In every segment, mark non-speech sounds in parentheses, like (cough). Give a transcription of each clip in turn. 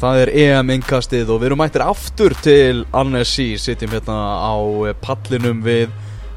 Það er EM innkastið og við erum mættir aftur til Annecy, sitjum hérna á pallinum við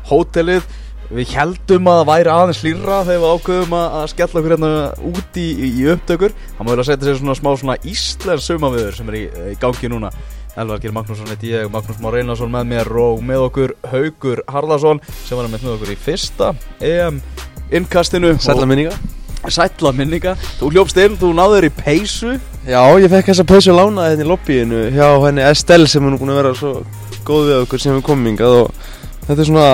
hótelið. Við heldum að það væri aðeins hlýra þegar við ákveðum að skella okkur hérna út í, í upptökur. Það má vel að setja sér svona smá svona íslensk sumaviður sem er í, í gangi núna. Elvar Geir Magnússon heiti ég, Magnús Már Einarsson með mér og með okkur Haugur Harðarsson sem var með okkur í fyrsta EM innkastinu. Sætla minninga Sætla minninga. Þú hljópst inn, þú náður í peysu. Já, ég fekk þessa peysu lánaði hérna í lobbyinu hjá henni Estelle sem er nú búin að vera svo góð við okkur sem við komum hingað og þetta er svona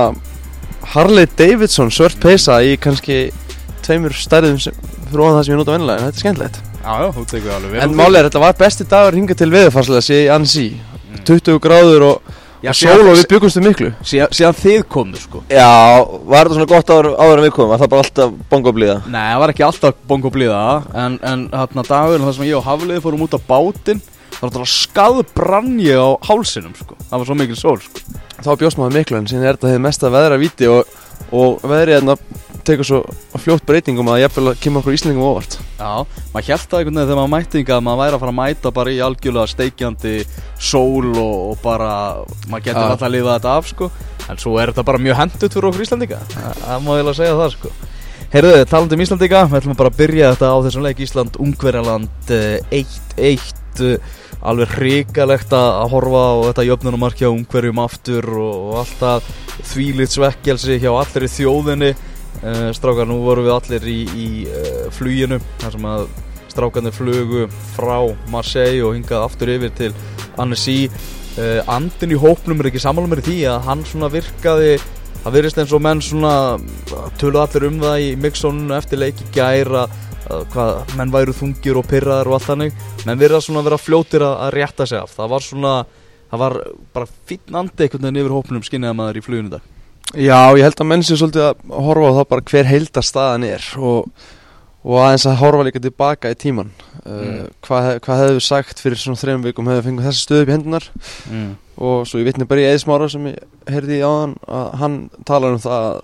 Harley Davidson svört peysa í kannski tveimur stærðum ofan það sem ég nota vennilega en þetta er skemmtilegt. Já, já, þú tekur alveg vel En er, þetta var besti dagur hingað til veðurfarslega sé í Annecy 20 gráður og, Já, sól og við byggumstu miklu síðan, síðan þið komðu sko Já, var þetta svona gott áður, áður en við komum? Var það bara alltaf bongoblíða? Nei, það var ekki alltaf bongo blíða En, en hérna dagurinn þar sem ég og Haflið fórum út á bátinn Það var alltaf skaðbrann ég á hálsinum sko Það var svo mikil sól sko Þá bjóst maður miklu en síðan er þetta hefði mesta veðra viti og, og veðrið hérna tekur svo fljótt breytingum að jafnvel að kemur okkur íslendingum óvart. Já, maður held það einhvern veginn þegar maður mætti að maður væri að fara að mæta bara í algjörlega steikjandi sól og, og bara maður getur alltaf að lifa þetta af sko. En svo er þetta bara mjög hendut fyrir okkur Íslandika Það- má ég alveg að segja það sko. Heyrðu, talandi um Íslandika, við ætlum bara að byrja þetta á þessum leik. Ísland-Ungverjaland eh, 1-1 eh, alveg hrikalegt að að horfa á þetta jöfnunumark hjá Ungverjum aftur og, og alltaf þvílitt svekkelsi hjá allir í þjóðinni uh, strákar, nú vorum við allir í, í uh, fluginu þar sem að strákarnir flugu frá Marseille og hingað aftur yfir til Annecy. Uh, andin í hópnum er ekki sammála mér í því að hann svona virkaði það virðist eins og menn svona tölu allir um það í mixónunu eftir leiki gæra hvað menn væru þungir og pyrraðar og allt þannig. Menn virða svona að vera fljótir að, að rétta sig af. Það var svona það var bara fínn andi einhvern veginn yfir hópnum skinniða maður í fluginu dag Já, ég held að menn sér svolítið að horfa á það bara hver heildastaðan er og, og aðeins að horfa líka tilbaka í tíman uh, Mm. hvað, hef- hvað hefðu sagt fyrir svona þreim vikum hefðu fengið þessi stöðu upp í hendunar mm. og svo ég vitni bara í Eðismára sem ég heyrði í áðan að hann talar um það að,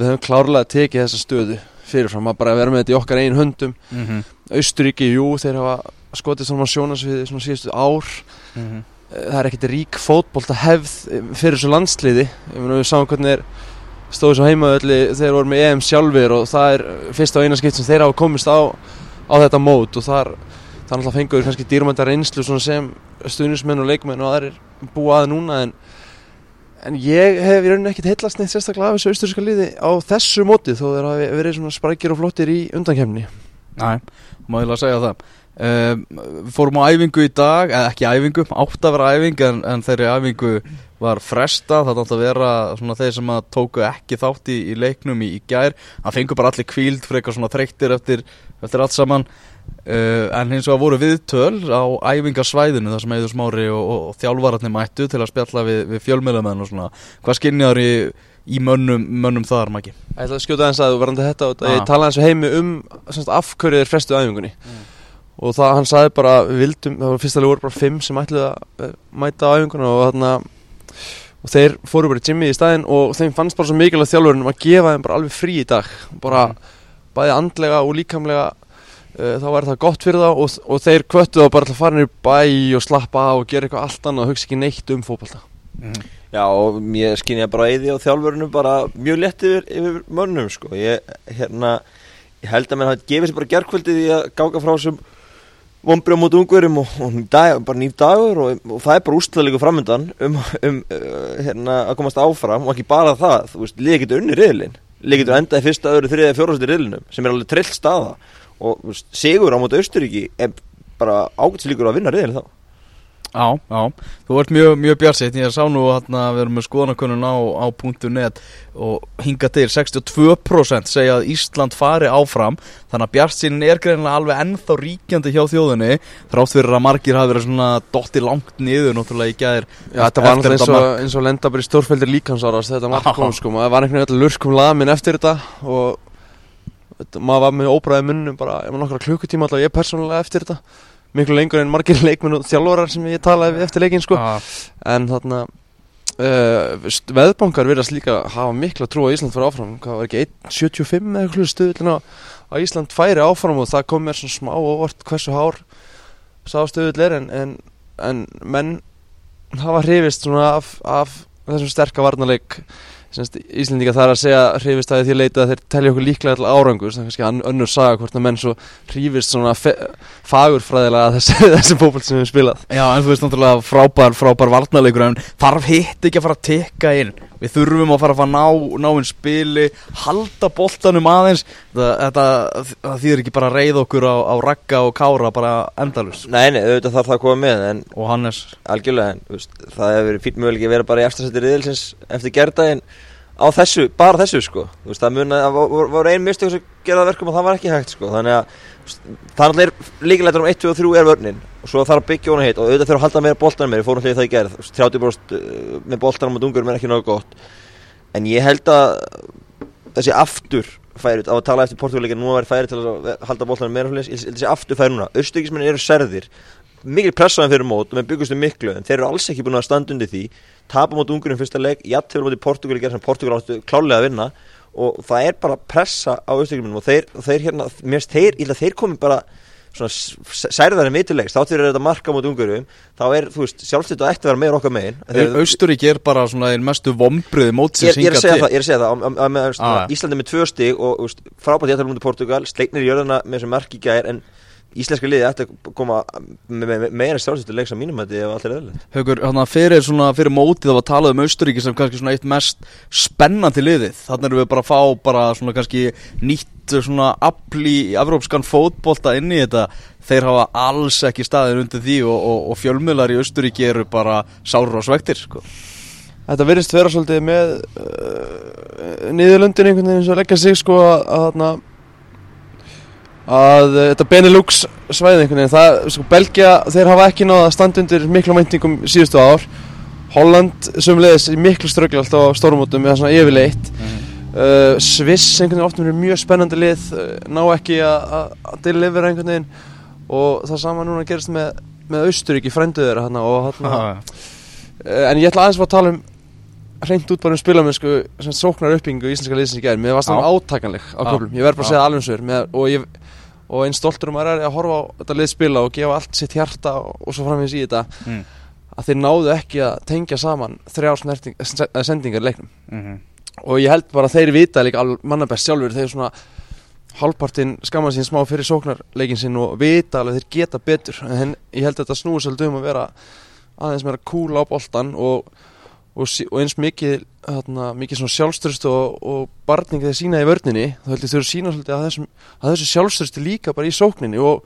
við höfum klárlega tekið þessa stöðu fyrirfram að bara vera með þetta í okkar einn höndum Mm -hmm. Austuríki, jú, þeir hafa skotið svona sjónasviði svona síðustu ár Mm Eh, það er ekkert rík fótbolta hefð fyrir þessu landsliði. Við sáum hvernig þeir stóðu svo heimaðalli þeir voru með EM sjálfur og það er fyrst á eina skipt sem þeir hafa komist á, á þetta mót. Og þar það náttúrulega fengur kannski dýrmænta reynslu svona sem stuðnismenn og leikmenn og aðrir búa að núna. En en ég hef í rauninni ekkert heillast neitt sérstaklega af þessu austurska liði á þessu móti þó þeir hafi verið svona sprækir og flottir í undankemni Næ, má ég að Við fórum á æfingu í dag eða ekki æfingu, átt að vera æfing en, en þeirri æfingu var fresta það átt að vera svona þeir sem að tóku ekki þátt í, í leiknum í, í gær. Það fengur bara allir kvíld frekar svona þreyttir eftir, eftir allt saman. Uh, en hins vegar voru viðtöl á æfingasvæðinu þar sem Eður Smári og, og, og þjálfararnir mættu til að spjalla við, við fjölmiðlamenn og svona. Hvað skinnjar í, í mönnum, mönnum þar, Maggi? Ég ætla að skjóta aðeins að þú varandi þetta og Ah. ég talaði eins og heimi um afhverju þeir frestu æfingunni og það hann sagði bara við vildum, það var fyrst alveg voru bara fimm sem ætluði að eh, mæta á æfinguna og þarna og þeir fóru bara í Jimmy í staðinn og þeim fannst bara svo mikilvægt þjálfurinn að gefa þeim bara alveg frí í dag. Bara bæði andlega og líkamlega uh, þá væri það gott fyrir þá og, og þeir kvöttu þá bara til að fara í bæ og slappa af og gera eitthvað allt annað og hugsa ekki neitt um fótbolta. Já, og ég skinn ég bara eði á þjálfurinu bara mjög lett yfir, yfir mönnum, sko. Ég, hérna, ég held að mér hafi gefið sér bara gerkvöldið í að gáka frá þessum vombrið á móti ungverjum og, og dag, bara nýr dagur og, og það er bara úrslöðleiku framöndan um, um uh, hérna, að komast áfram og ekki bara það, þú veist, liðið getur unni riðlinn liðið getur endað í fyrsta, öðru, þriðið, fjórastur riðlinnum sem er alveg trill staða. Og veist, sigur á móti Austuríki er bara ágætslíkur að vinna riðlinn þá Já, já, þú ert mjög, mjög bjarsitt ég sá nú að við erum með skoðanakunnun á, á .net og hinga til 62% segja að Ísland fari áfram. Þannig að bjartsinn er greinilega alveg ennþá ríkjandi hjá þjóðinni þrátt fyrir að margir hafi verið svona dotti langt niður náttúrulega í gæðir Já, þetta var náttúrulega eins og, eins og lenda bara í stórfældir líkansáras þetta mark Já. kom sko, maður var einhvern veginn lurkum lamin eftir þetta og maður var með óbræði munnum bara, ég var nokkra klukkutíma alltaf ég persónulega eftir þetta miklu lengur en margir (laughs) leikmenn og þjálfarar sem ég talaði við eftir leikin sko. En þarna uh, veðbankar verðast líka hafa mikla trú á Ísland fyrir áfram. Hvað var ekki 1.75 eða eitthvað stuðlun á að Ísland færi áfram og það kom mér svona smá óvart hversu hár sá stöðull er en, en, en menn hafa hrifist svona af, af þessum sterka varnarleik semst Íslendinga þar að segja hrifist að því leita að þeir telja okkur líklega til árangur þannig að kannski önnur saga hvort að menn svo hrifist svona fagurfræðilega þessi, (laughs) þessi fókból sem við spilað. Já, en þú veist náttúrulega frábær, frábær varnarleikur en þarf hitt ekki að fara að tekka inn Við þurfum að fara að fara ná, ná einn spili, halda boltanum aðeins. Þetta, það þýðir ekki bara að reyða okkur á, á ragga og kára bara endalus Nei, nei, auðvitað þarf það að koma með en Og Hannes. algjörlega, en, veist, það hefur verið fýtt möguleik að vera bara í eftirsætti riðilsins eftir gerðdægin á þessu, bara þessu sko. Veist, það mun að voru ein mistök sem gerða verkum og það var ekki hægt sko. Þannig að það er líkilegtur um 1, 2 og 3 er vörnin. Og svo þarf að byggja hona hitt og auðvitað fyrir að halda meira boltan með, ég fór náttúrulega í það í gerð 30% uh, með boltan á dungur er ekki náðu gott. En ég held að þessi aftur færi á að tala eftir Portugalíkinn nú að vera færi til að halda boltan meira ég held þessi aftur færi núna, austökismenn eru serðir mikil pressaðan fyrir mót. Með byggustu miklu. En þeir eru alls ekki búin að standa undir því. Tapa mot ungurum fyrsta leik, jætt í sem að og það er bara pressa á auðvitaðgjuminu og þeir, þeir hérna, mér finnst þeir, ég að þeir komi bara svona særðar en vitulegs, þá til þetta marka mot ungurum, þá er, þú veist, sjálfstötu að eftir vera meira okkar megin Austurík er bara svona einn mestu vombriði mót sem synga til. Ég er að segja það, Íslandi með tvö stig og frábært jættalum mot Portugal, sleiknir í jörðuna með þessum marki gæðir en Íslenska liði ætti að koma með me me meira sjálfsýttu leiks á mínum að þetta er alltaf reðilegt. Haugur, hérna fyrir, fyrir mótið það var talað um Austuríki sem kannski svona eitt mest spennandi liðið. Þannig erum við bara að fá bara svona kannski nýtt svona afli í afrópskan fótbolta inn í þetta. Þeir hafa alls ekki staðir undir því og, og, og fjölmiðlar í Austuríki eru bara sáru og svektir sko. Þetta verðist vera svolítið með uh, niðurlöndin einhvern veginn sem leggja sig sko að, að að uh, þetta Benelux svæði einhvern veginn, það, sko, Belgia þeir hafa ekki náða að standa undir miklu mæntingum síðustu ár, Holland sömulegis í miklu ströggli alltaf á stórmótum eða svona yfirleitt. Mm -hmm. uh, Sviss einhvern veginn ofta verið mjög spennandi lið uh, ná ekki að delivera einhvern veginn. Og það sama núna gerist með, með Austuríki frænduður og hérna en ég ætla aðeins að tala um hreint út bara um spilamennsku sóknar uppbyggingu í Íslandska liðsins í gerð mér var það átakanleg á köflum, ég verð bara að segja alveg svo og ég og einn stoltur um að ræði að horfa á þetta liðspila og gefa allt sitt hjarta og svo framins í þetta mm. að þeir náðu ekki að tengja saman þrjá sendingar leiknum. Mm -hmm. og ég held bara að þeir vita líka mannabæst sjálfur þeir svona halvpartinn skamma sín smá fyrir sóknarleikin sinn og vita alveg þeir geta betur. En ég held að þetta snúi svolítið um að vera aðeins meira cool á boltan og og, og eins mikið, hérna, mikið sjálfstörst og, og barning þegar sína í vörninni þá heldur þau að sína svolítið að, þessum, að þessu sjálfstörsti líka bara í sókninni og,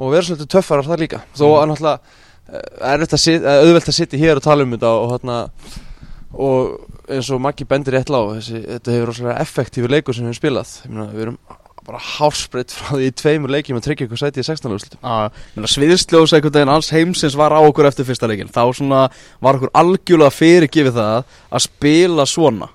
og vera svolítið töffarar það líka þó að mm. náttúrulega eh, er þetta auðvelt að sitja hér og tala um þetta og og eins og Maggi bendir rétt lág þetta hefur rosalega effektífi leikur sem við hefum spilað myna, við erum bara hálfsbreytt frá því í tveimur leikjum að tryggja eitthvað sæti í 16. úrslutum Sviðsljósa einhvern veginn alls heimsins var á okkur eftir fyrsta leikin þá svona var okkur algjörlega fyrirgifið það að spila svona.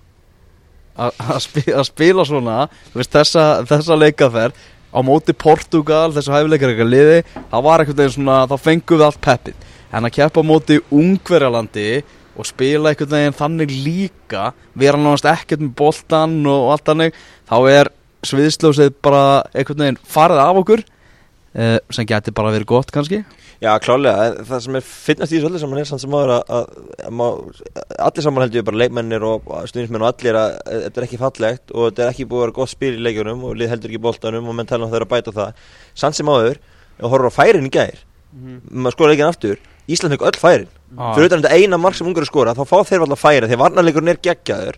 Að spila, spila svona veist, þessa, þessa leikaferð á móti Portugal, þessu hæfileikar eitthvað liði, það var einhvern veginn svona þá fengum við allt peppið. En að keppa móti Ungverjalandi og spila einhvern veginn þannig líka vera náttúrulega ekkert með boltan og allt þannig þá er sviðslósið bara einhvern veginn farið af okkur uh, sem getur bara verið gott kannski. Já klálega, það sem er finnast í þessu öllu saman er samt sem áður að, að, að allir saman heldur bara leikmennir og stuðnismenn og allir að þetta er ekki fallegt og þetta er ekki búið að vera gott spil í leikjunum og lið heldur ekki bóltanum og menn tala um það að bæta það. Samt sem áður, og horfður á færin í gæðir mm -hmm. maður skora leikin aftur Ísland hefur öll færin. Ah. fyrir þetta eina mark sem ungar er skora þá fá þeir alltaf færi þegar varnarleikurinn er geggjaður.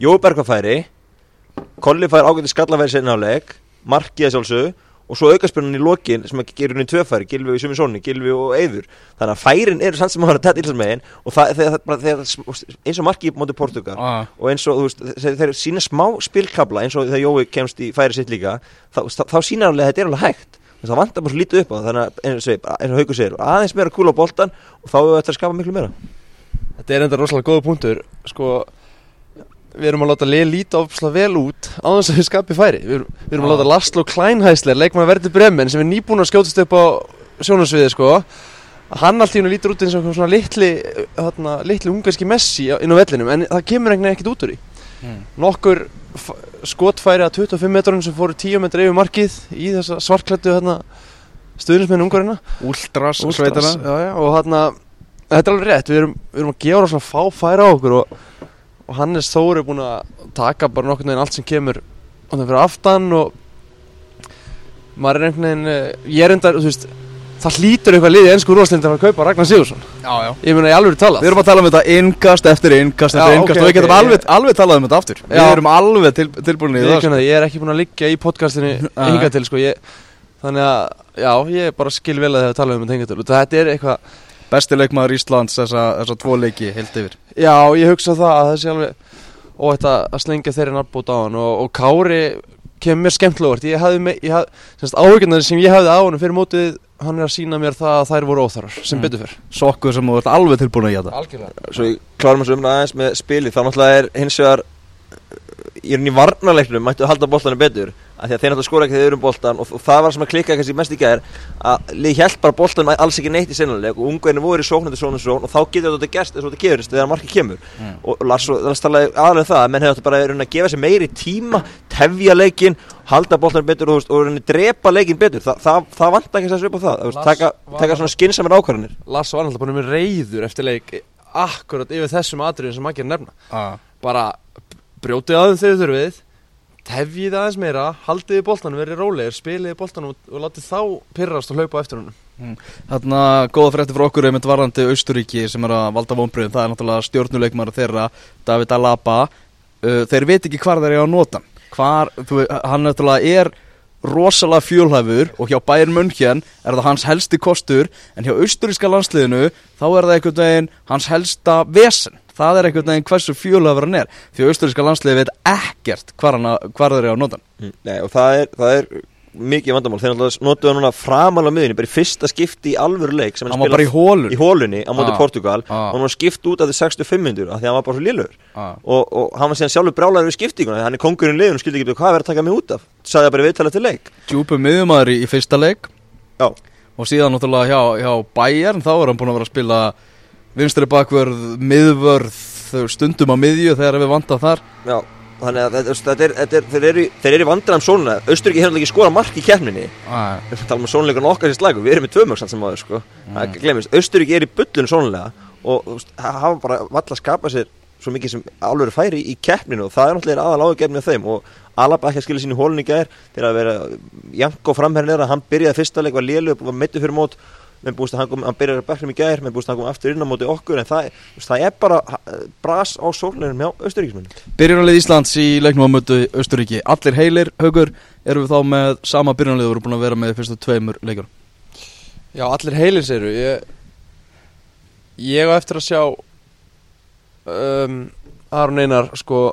Jóberg færi Kolli fær ágætti skallafæri sinna á leik markið að sjálfsögðu og svo aukarspunni í lokin sem ekki gerur henni tvöfæri Gilvi og Sumisóni, Gilvi og Eyður þannig að færin eru sann sem að vera tætt ílsarmegin og það, þeir, þeir, eins og markið motið Portugal ah. og eins og þú veist þeir, þeir sína smá spilkabla eins og þegar Jói kemst í færi sitt líka þá, þá, þá sína alveg að þetta er alveg hægt. Það vantar bara svo lítið upp á það þannig að eins og, eins og Haugur segir aðeins meira kúla á boltan og þá er þetta að skapa miklu meira. Þetta er enda rosalega góða punktur sko við erum að láta Lea líta ofslega vel út á þess að við skapum færi. Við erum, við erum að láta Laszlo Kleinhæsler leikmann að verði bremen sem er nýbúin að skjótast upp á sjónasviði sko hann allt í húnu lítur út eins og svona litli hérna, litli ungarski messi inn á vellinum en það kemur ekkert út úr í mm. nokkur skotfæri að 25 metrunum sem fóru 10 metri yfir markið í þessa svartklættu hérna, stuðnismenn ungverðina Últras Últras, já, já, og hann þetta er alveg rétt, við erum, við erum að gefa rosalega fá færa á okkur og, og Hannes Þór er búin að taka bara nokkurn veginn allt sem kemur og það fyrir aftan og maður er einhvern veginn eh, ég er enda, þú veist það hlýtur eitthvað liðið ennsku úrvarslind að fara að kaupa Ragnar Sigursson Já, já. Ég meina í alveg talað. Við erum að tala um þetta innkast eftir Já, eftir ok, innkast og við getum ég- alveg, alveg talað um þetta aftur. Við Já. erum alveg til, tilbúin í ég, það sko. ég er ekki búin að liggja í podcastinu (laughs) hinga til sko. Ég, þannig að já, ég bara skil vel að það tala um þetta hinga til. Þetta er eitthvað Besti leikmaður Íslands þessa, þessa tvo leiki heilt yfir. Já, ég hugsa það að það sé alveg óætt að að slengja þeirri nafnbót á hann og, og Kári kemur mér ég hafði, me- ég hafði semst áhyggjurnar sem ég hafði á hann fyrir mótið hann er að sína mér það að þær voru óþarar sem Mm. betur fyrr Sokku sem þú ert alveg tilbúin að geta Algjörlega. Svo ég klárum þessu umræða aðeins með spili Þá náttúrulega er hins vegar Í rauninni varnarleiknum mættu að halda boltanum betur að þeir náttúrulega skora ekki þegar þeir eru um boltan og, það var sem að klikka kannski mest í gær Að lið hjælt bara boltanum alls ekki neitt í senanleik Og ungveginni voru í sóknandi sókn Og þá getur þetta gerst eins og þetta gerist þegar markið kemur. Mm. Og Lars, talaði aðalega um það að Menn hefði átt bara að gefa sér meiri tíma Tefja leikin, halda boltanum betur Og, og drepa leikin betur. Þa, það, það vant ekki þessu upp á það. Lars Taka, taka svona skinsamir ákvarðanir. Lars var alltaf búin með reyður eftir leik akkurat yfir þessum atriðum sem maður nefna. Ah. bara brjótið aðeins þegar þurfið tefjið aðeins meira, haldið í boltanum verið rólegir, spilið í boltanum og, látið þá pyrrast og hlaupa á eftir honum? Þarna góða frétti frá okkur einmitt varðandi Austuríki sem er að valda vonbröðum Það er náttúrulega stjórnuleikmar þeirra David Alaba. Uh, Þeir veit ekki hvar þeir eru að nota hvar, þú, Hann náttúrulega er rosalega fjólhæfur og hjá Bayern München er það hans helsti kostur en hjá austuríska landsliðinu þá er það einhvern veginn hans helsta vesen það er einhvern veginn hversu fjólhæfur hann er því austuríska landsliði veit ekkert hvar, hann, að- hvar þeir eru að nota Mm. Nei, og það er, það er mikið vandamál þeir notuðu hann núna framalega miðinni bara í fyrsta skipti í alvöru leik sem hann bara í hólun í hólunni á móti Ah. Portugal Ah. og hann var skipt út af því 65 minnur af því að hann var bara svo lélur ah. og, og hann var síðan sjálfur brálaður við skiptinguna hann er kongurinn liðun og skildi ekki hvað er verið að taka mig út af það bara í viðtalið til leik djúpu miðjumæður í, í fyrsta leik Já. og síðan náttúrulega hjá, hjá Bayern þá er hann búin að vera að spila vinstri bakvörð, miðvörð stundum á miðju þegar við vanda þar. Já, þannig að þetta, þetta er, þetta er, þeir eru, í- þeir eru í vandræðum sólulega Östuríki hefur ekki skora mark í keppninni. Ah. við tala um sóluleikurinn okkar sér slagu við erum með tvö mörg samt sem aður sko. Glemist, Östuríki er í bullun sólulega og hafa bara valla að skapa sér svo mikið sem alveg færi í keppninu og það er náttúrulega aðal áhugjefni af þeim. Og Alaba ekki að skilja sín í hólunni í gær til að vera Janko framherrin er að hann byrjaði fyrsta leik var lélu og var meittu fyrir mót menn búist að hann, kom, hann byrjaði að bekkum í gær menn búist að hann kom aftur inn á móti okkur en það, það er bara bras á sóluleikunum hjá Östuríkismenn Byrjunarlið Íslands í leiknum á mötu Östuríki Allir heilir, haugur, erum við þá með sama byrjunarlið? Og voru búin að vera með í fyrstu tveimur leikur Já, allir heilir séru ég, ég á eftir að sjá um, Aron Einar sko.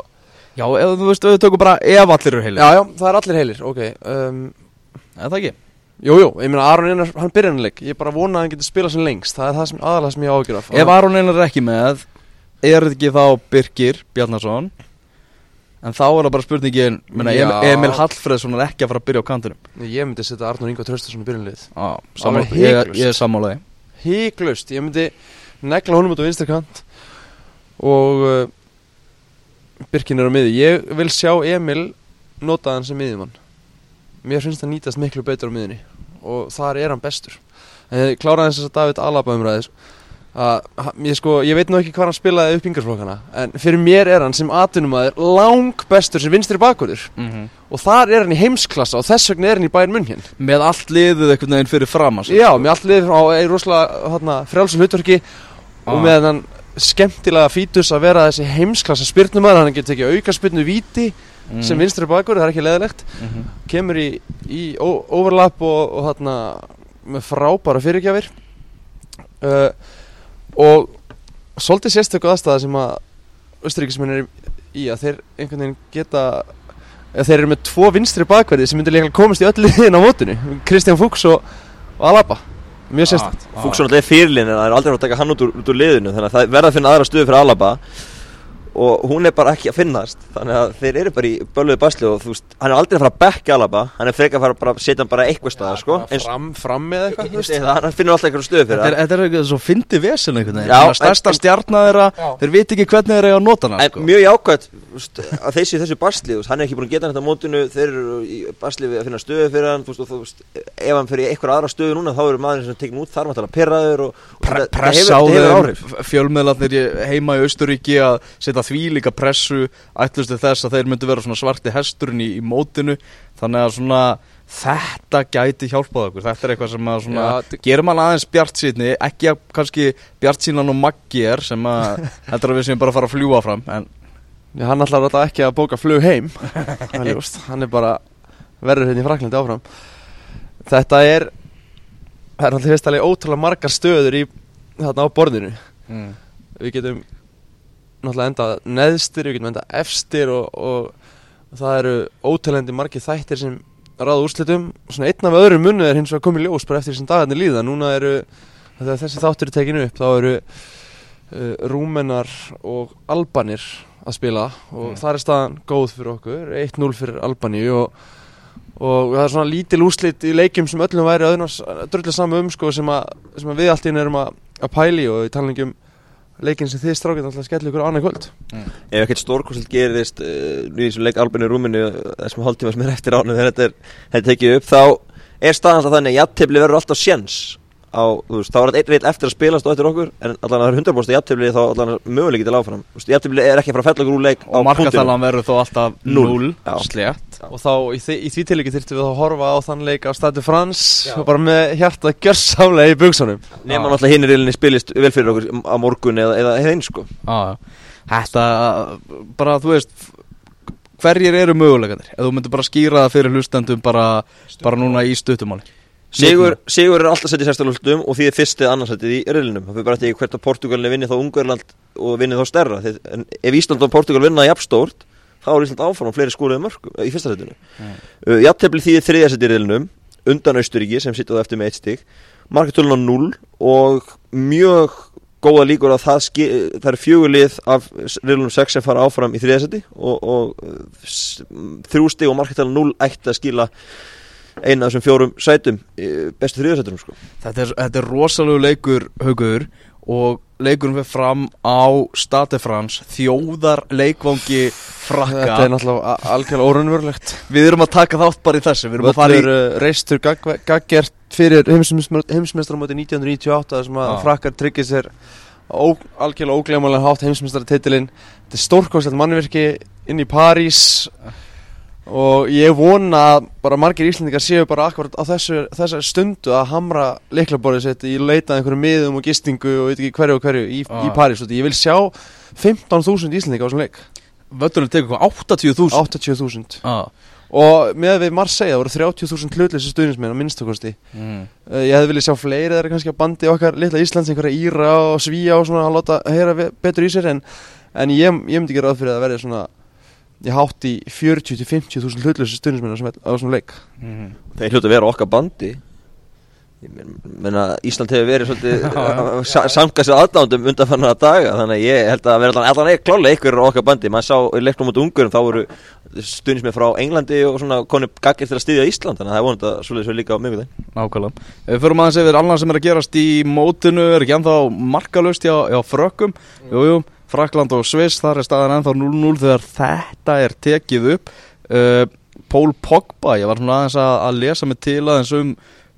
Já, ef þú veist, við tökum bara ef allir eru heilir. Já, já, það er allir heilir, ok um, Er það ekki? Jú, jú, ég meina Aron Einar, hann byrjar hann leik. Ég bara vona að hann getur spilað sem lengst. Það er það sem aðalega sem ég ágjur af Ef Aron Einar er ekki með Er þetta ekki þá Birgir Bjarnason? En þá er það bara spurningin menna, Já. Emil, Hallfreðsson er ekki að fara að byrja á kantinum. Ég myndi setja Arnur Inga Traustason í byrjunlið ég, ég er sammálaði Híklaust, ég myndi negla honum út á vinstri kant. Og uh, Birkin er á miði Ég vil sjá Emil nota hann sem miðjumann. Mér finnst það nýtast miklu betur á miðunni Og þar er hann bestur. Ég kláraði þess að David Alaba umræðis að hann- ég, sko, ég veit nú ekki hvað hann spilaði upp yngarflokkana En fyrir mér er hann sem atvinnumæður Lang bestur sem vinstri bakvörður mm Og þar er hann í heimsklassa Og þess vegna er hann í bæinn munn Með allt liðið einhvern veginn fyrir fram. Já, með allt liðið á rosalega frjálsum hlutverki og Ah. með hann skemmtilega fítus að vera þessi heimsklassa spyrnumar hann getur tekið auka spyrnu víti Mm. sem vinstri bakur, það er ekki leðilegt Mhm. kemur í, í overlap og, og hérna með frábæra fyrirgjafir. Uh, og svolítið sérstöku aðstæða sem að Östuríkismenn er í að þeir einhvern veginn geta þeir eru með tvo vinstri bakverði sem myndir líka komast í öll liðin á mótinu. Kristján Fuchs og, og Alaba. Mjög sérstakt. Ah, alltaf er fyrirlin en það er aldrei að taka hann út úr, út úr liðinu þannig að það verða að finna aðra stöðu fyrir Alaba og hún er bara ekki að finnast þannig að þeir eru bara í bölluðu basli og þú veist, hann er aldrei að fara að bekka Alaba hann er frekar að fara bara að setja hann bara eitthvað staðar sko, eins fram, fram með eitthvað þú veist. hann finnur alltaf eitthvað stöðu fyrir Þetta er, það þetta er eitthvað svo fyndi vesen einhvern veginn Já, Svona Stærsta en- stjarnar þeirra, Já. þeir veit ekki hvernig þeir eiga að nota hana en sko. mjög jákvæmt þú veist, að þeir séu þessu basli þú veist, hann er ekki búin að geta þetta á mótinu þeir eru í basli við að finna stöðu fyrir hann þú veist, og þú veist, ef hann fyrir eitthvað aðra stöðu núna þá eru maður sem tekin út þar maður tala perraður og, og Pre þetta- þetta pressa á hefur, þetta hefur áhrif fjölmiðlarnir heima í Austuríki að setja því líka pressu ætlustu þess að þeir myndu vera svona svarti hesturinn í, í mótinu. Þannig að svona þetta gæti hjálpað okkur. Þetta er eitthvað sem að svona Já, gerir mann aðeins bjart sýtni ekki að kannski bjart sínan og maggi er sem að (laughs) heldur að við séum bara að fara að fljúa fram en Já, hann ætlar alltaf ekki að bóka flug heim. (laughs) Ljóst, hann er bara verður hérna í Fraklandi áfram. Þetta er það er alltaf fyrst alveg ótrúlega margar stöður í þarna á borðinu. Mm. við getum náttúrulega endað neðstir, við getum endað efstir og, og það eru ótalendi margir þættir sem ráða úrslitum svona einn af öðrum munnu er hins vegar komið ljós bara eftir þessum dagarnir líða núna eru, þegar þessi þáttur er tekinu upp þá eru uh, rúmenar og albanir að spila og Mm. þar er staðan góð fyrir okkur 1-0 fyrir Albani og, og það er svona lítil úrslit í leikjum sem öllum væri öðnars dröllu saman um sko, sem, að, sem að við allt í einu erum að, að pæli og í talningum leikin sem þið strákið alltaf skellir ykkur á annað kvöld. Ef ekkert stórkostelt gerist uh, í þessum leik Albinu Rúminu þessum hálftíma sem er eftir ánu þegar þetta er, þetta er tekið upp þá er staðan alltaf þannig að jafntefli verður alltaf sjens á, þú veist, þá er þetta reynd eftir að spilast og eftir okkur en allan að það er 100% jafntefli þá allan að möguleiki til áfram. Þú veist, jafntefli er ekki að fara að fella okkur úr leik á og punktinu markatalan verður þó alltaf Núll. 0 Já. slétt og þá í, því, í því tilíki þyrftum við að horfa á þann leik á Stade Frans og bara með hjarta gjörsálega í buksunum nema náttúrulega hinn í reilinni spilist vel fyrir okkur á morgun eða, eða hinn sko. Þetta, bara þú veist hverjir eru möguleikandir ef þú myndir bara skýra það fyrir hlustendum bara, bara núna í stuttumáli Sigur, Sigur er alltaf sett í sérstælultum og því er fyrstið annarsættið í reilinum það fyrir bara eftir hvert að Portugalni vinni þá Ungverland og vinni þá stærra. En ef Ísland og Portugal vinna jafnstórt þá er Ísland áfram á fleiri skóruðu mörgum í fyrsta setinu Mm. uh, Jafntefli því er þriðja sett í reilinum undan Austuríki sem sittur það eftir með eitt stig. Markatölun á 0 og mjög góða líkur að það, ski, það er fjögulið af reilunum 6 sem fara áfram í þriðja seti og, og uh, s- þrjú stig og markatölun 0 ætti að skila eina af þessum fjórum sætum í bestu þriðarsætunum sko. þetta er, þetta er rosalegu leikur haugur og leikurinn fyrir fram á Stade France þjóðar leikvangi frakka Þetta er náttúrulega algjörlega órunverulegt við erum að taka þátt bara í þessu við erum að fara í Völlur uh, reistur gagg- gaggjert fyrir heimsmeistaramóti 1998 þar sem að Já. frakkar tryggir sér ó, algjörlega óglemalega hátt heimsmeistaratitilinn Þetta er stórkostlegt mannverki inn í París og ég vona að bara margir íslendingar séu bara akkurat á þessu, þessari stundu að hamra leiklaborðið sitt í leitað einhverjum miðum og gistingu og veit ekki hverju og hverju í, Já. í París Ég vil sjá 15.000 íslendingar á þessum leik völlurinn tekur hvað 80.000 80.000 ah. og með við Marseille það voru 30.000 hlutleysi stuðnismenn á minnstakosti mm. uh, ég hefði viljað sjá fleiri það er kannski að bandi okkar litla Íslands einhverja Íra og Svíja og svona að láta heyra betur í sér en, en ég, ég myndi ekki ráð fyrir að verði svona ég hátt í 40-50.000 hlutleysi stuðnismenn á þessum- á þessum leik. Mm. þeir hljóta að vera okkar bandi. Menna Ísland hefur verið svolítið (laughs) sa samkast aðdándum undanfannar daga þannig að ég held að vera allan, allan ekki klálega ykkur okkar bandi. Maður sá í leiknum út ungurum þá voru stundismið frá Englandi og svona konu gaggir til að styðja Ísland þannig að það er vonandi að svolítið svo líka á mjög Nákvæmlega. Ef við förum aðeins yfir annað sem er að gerast í mótinu, er ekki ennþá markalust hjá, hjá frökkum. Jú, jú, Frakland og Sviss, þar er staðan ennþá 0-0 þegar þetta er tekið upp. Uh, Pól Pogba, ég var svona aðeins að, að lesa mig til aðeins um,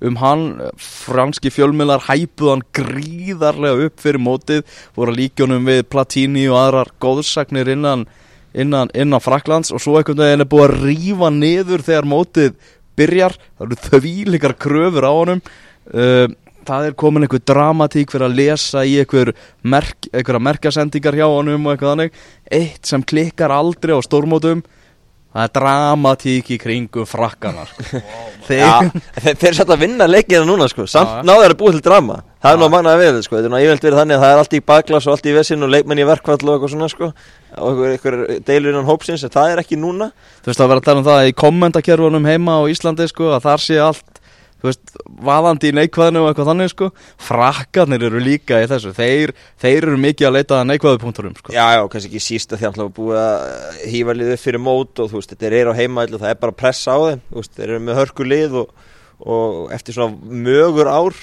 um hann, franski fjölmiðlar hæpuð hann gríðarlega upp fyrir mótið, voru líkjónum við Platini og aðrar góðsagnir innan, innan, innan Fraklands og svo einhvern veginn er búið að rífa niður þegar mótið byrjar, það eru þvílikar kröfur á honum. Uh, það er komin einhver dramatík fyrir að lesa í einhver merk, einhverja merkjasendingar hjá honum og eitthvað þannig. Eitt sem klikkar aldrei á stórmótum það er dramatík í kringum frakkana sko. (laughs) (laughs) þeir, Já, þeir, er satt að vinna leikina núna sko. Samt náður að búið til drama. Það er manna að við sko. Er þannig að það er allt í baklas og allt í vesinn og leikmenn í verkfall og eitthvað svona sko. Og einhver, einhver deilur innan hópsins það er ekki núna. Þú veist að vera að tala um það í kommentarkerfunum heima á Íslandi sko, að þar sé allt þú veist, vaðandi í neikvæðinu og eitthvað þannig sko. Frakkarnir eru líka í þessu. Þeir, þeir eru mikið að leita að neikvæðu punkturum sko. Já, já, kannski ekki síst að því að búið að hýfa liðið fyrir mót og þú veist, þetta er á heimaðil og það er bara pressa á þeim, þú veist, þeir eru með hörku lið og, og eftir svona mögur ár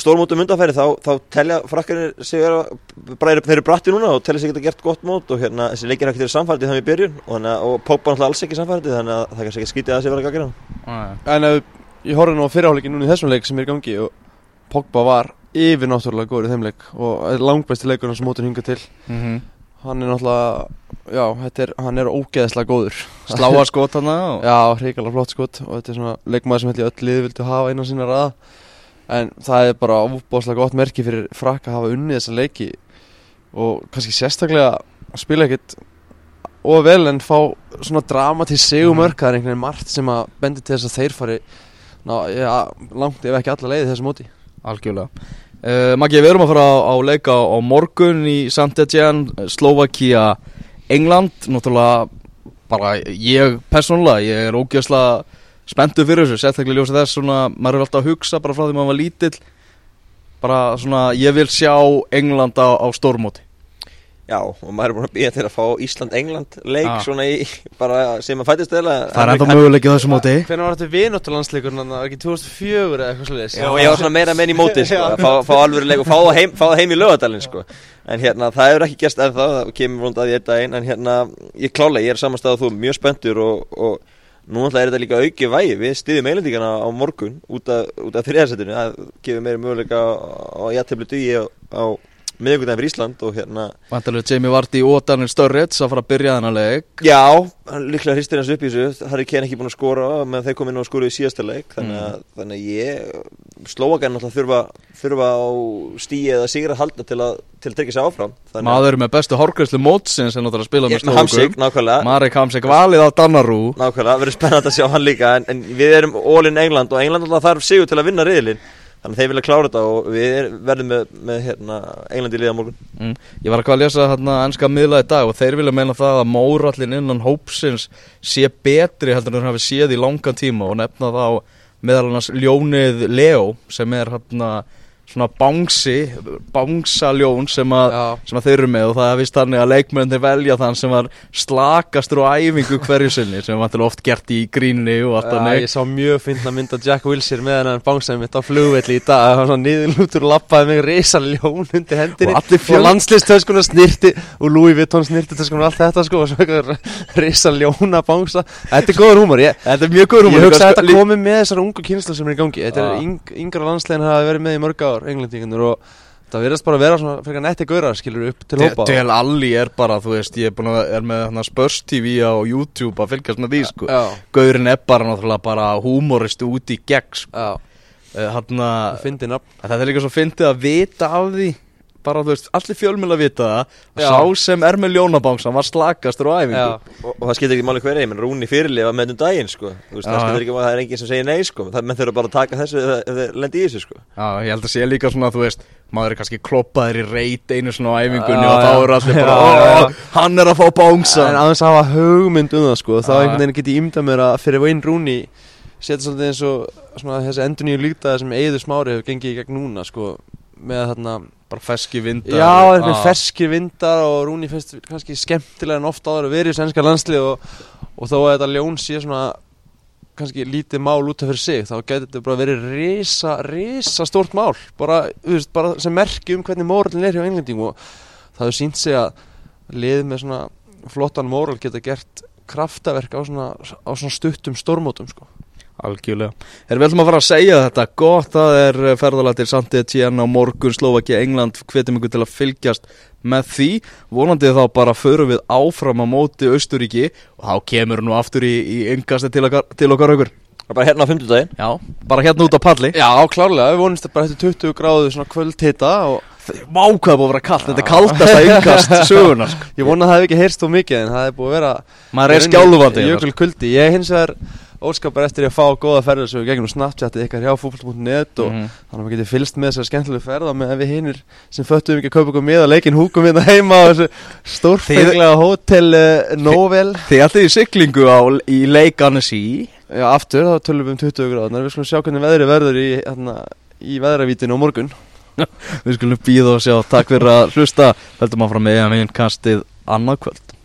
stórmótum undanfæri þá, þá telja frakkarnir sig vera, bara eru- þeir eru bratti núna og telja sig geta gert gott mót og hérna þessi leikir ekkert eru samfærdið þannig í byrjun og, og Pópa náttúrulega alls ekki samfærdið þannig að það kannski ekki skítið að sig vera gagir hann. En ef ég horfði nú á fyrirháleikin núna í þessum leik sem er gangi og Pogba var yfir náttúrulega góður í þeim leik og langbæsti leikur hans mótur hinga til. Mm -hmm. hann er náttúrulega, já, er, hann er ógeðslega góður. Sláa (laughs) skot hana og... Já, hreikalega flott skot og þetta er svona leikmaður sem ég öll liði vildu hafa innan sína raða. En það er bara óbáslega gott merki fyrir frakka að hafa unnið þessa leiki og kannski sérstaklega spila ekkert og vel en fá svona dramatísk segumörk það er einhvern veginn margt sem að bendi til þess að þeir fari ná, ja, langt ef ekki alla leiði þessu móti. Algjörlega. Uh, Maggi, við erum að fara á, á leika á morgun í Saint-Etienne, Slovakia England, náttúrulega bara ég persónulega ég er ógeðslega spenntur fyrir þessu sérstaklega ljósið þess svona, maður er alltaf að hugsa bara frá því maður var lítill. Bara svona, ég vil sjá England á, á stórmóti Já, og maður er búin að býja til að fá Ísland-England leik Ah. svona í, bara sem að fættist eða Það er ennþá möguleikið á þessu móti. Hvernig var þetta vinóttulandsleikur en það var ekki 2004 eða eitthvað svolítið Já, og ég var svona meira menn í móti sko, að fá, fá alvöru leik og fá það heim, fá það heim í lögadalinn sko. en hérna, það hefur ekki gerst ennþá það kemur rúnd að því einn daginn en hérna, ég klálega, ég er samanstæð að þú mjög spenntur og, og nú náttúrulega er þetta líka auki vægi. Við stiðjum eilendíkana á morgun út af, út af þriðasettinu, það gefur meiri möguleika á, á jættefli dugi á, á miðvikudaginn fyrir Ísland og hérna Vantarlega Jamie Vardy og Daniel Sturridge að fara að byrja þennan leik. Já, líklega hristir hans upp í þessu. Harry Kane ekki búin að skora meðan þeir kom inn og skoruðu í síðasta leik. Þannig að, þannig að ég Slóakan náttúrulega þurfa, þurfa á stíi eða sigra að halda til að, til að tryggja sig áfram. Þannig að Maður með bestu hárgræslu mótsins en náttúrulega að spila með Ég- Hamsik, Slovakum Marek Hamsik valið á Dannarú. Nákvæmlega, verður spennandi að sjá hann líka en, en við erum all in England og England náttúrulega þarf sigur til að vinna riðilinn þannig að þeir vilja klára þetta og við er, verðum með, með hérna, England í liða morgun Mm. Ég var eitthvað að lesa hérna ennska miðla í dag og þeir vilja meina það að mórallin innan hópsins sé betri heldur en þeir hafi séð í langan tíma og nefna þá meðal annars ljónið Leo sem er hérna svona bangsi, bangsaljón sem, að- sem að þeir eru með og það er vist þannig að leikmennir velja þann sem var slakastur á æfingu hverju sinni sem var oft gert í gríni og allt Já, þannig. ég sá mjög fyndna mynd af Jack Wilshere með hennan bángsaði mitt á flugvelli í dag. Það var svona niðurlútur og lappaði mig risa ljón undir hendinni Og Og landslistöskuna snirti og Louis Vuitton snirti töskuna og allt þetta sko Og svo eitthvað risa ljóna bángsa Þetta er góður húmor Ég, Þetta er mjög góður ég húmor, hugsa að sko, þetta komi með þessar ungu kynslu sem er í gangi. Þetta er yng, yngra landslegin hafa verið með í mörg ár, englendingarnir Og það verðast bara að vera svona frekar netti gaurar skilur upp til hópa. Del Alli er bara, þú veist, ég er er með Spurs TV á YouTube að fylgjast með því, sko. Gaurin er bara náttúrulega bara húmoristu út í gegn, sko. Já, Hann að, fyndi nafn. Þetta er líka svo fyndið að vita af því Bara, þú veist, allir fjölmjöla vita það Já. Sá sem er með ljónabangsan var slakastur á æfingu. Og, og það skiptir ekki máli hverja, ég menn Rúni fyrirlifa með um daginn sko, þú veist, Já, það skiptir ekki máli, það er enginn sem segir nei sko, það menn þurfa bara að taka þessu ef það- ef þeir lendi í þessu sko. Já, ég held að sé líka svona, þú veist Maður er kannski kloppaður í reit einu svona á æfingunni Já, Og þá eru allir bara, Já, já, já. "Ó, hann er að fá bangsa. En aðeins að hafa hugmynd um það sko Þá einhvern veginn Setja svolítið eins og svona, þessi endur nýju líktaði sem Eiður Smári hefur gengið í gegn núna sko Með þarna Bara feski vindar Já, Ah. ferskir vindar og Rooney finnst kannski skemmtilega en ofta áður að vera í sænska landslið og, og þó að þetta ljón sé svona kannski lítið mál út af fyrir sig þá getur þetta bara verið risa, risa stórt mál bara, veist, bara sem merki um hvernig móralin er hjá englendingum og það hefur sínt sig að lið með svona flottan móral geta gert kraftaverk á svona, á svona stuttum stórmótum sko. Algjörlega. Erum við ætlum að fara að segja þetta gott, það er ferðalega til Sandetjén á morgun, Slovakia, England, hvetjum ykkur til að fylgjast með því. Vonandi þá bara förum við áfram á móti Austuríki og þá kemur nú aftur í, í yngasti til okkar, til okkar aukur. Er bara hérna á fimmtudaginn Já, bara hérna út á palli. Já, klárlega, við vonumst bara eftir 20 gráðu svona kvöldhita og það búið að vera kallt, þetta er kaldasta yngast (laughs) söguna. Sko. ég vona að það hef ekki heyrst þó mikið en það er búið að vera Maður er skjálfandi. Jökul kuldi Ég hins vegar óskapar eftir að fá góða ferðarsögu gegnum Snapchatið ykkar hjá fútboll.net og Mhm. þannig að maður getur fylgst með þessar skemmtilegu ferða með við hinnir sem föttum ekki að kaupa okkur með að leikin húkum hérna heima á þessu stórfenglega hótel uh, Novel. Þið alltaf í siglingu á, í Lake Annecy. Já, aftur, þá tölum við um 20 gráðunar Við skulum sjá hvernig veðri verður í, hérna, í veðravítinu á morgun. (laughs) Við skulum býða og sjá. Takk fyrir að hlusta. Heldum að fara með að meginn kastið annað kvöld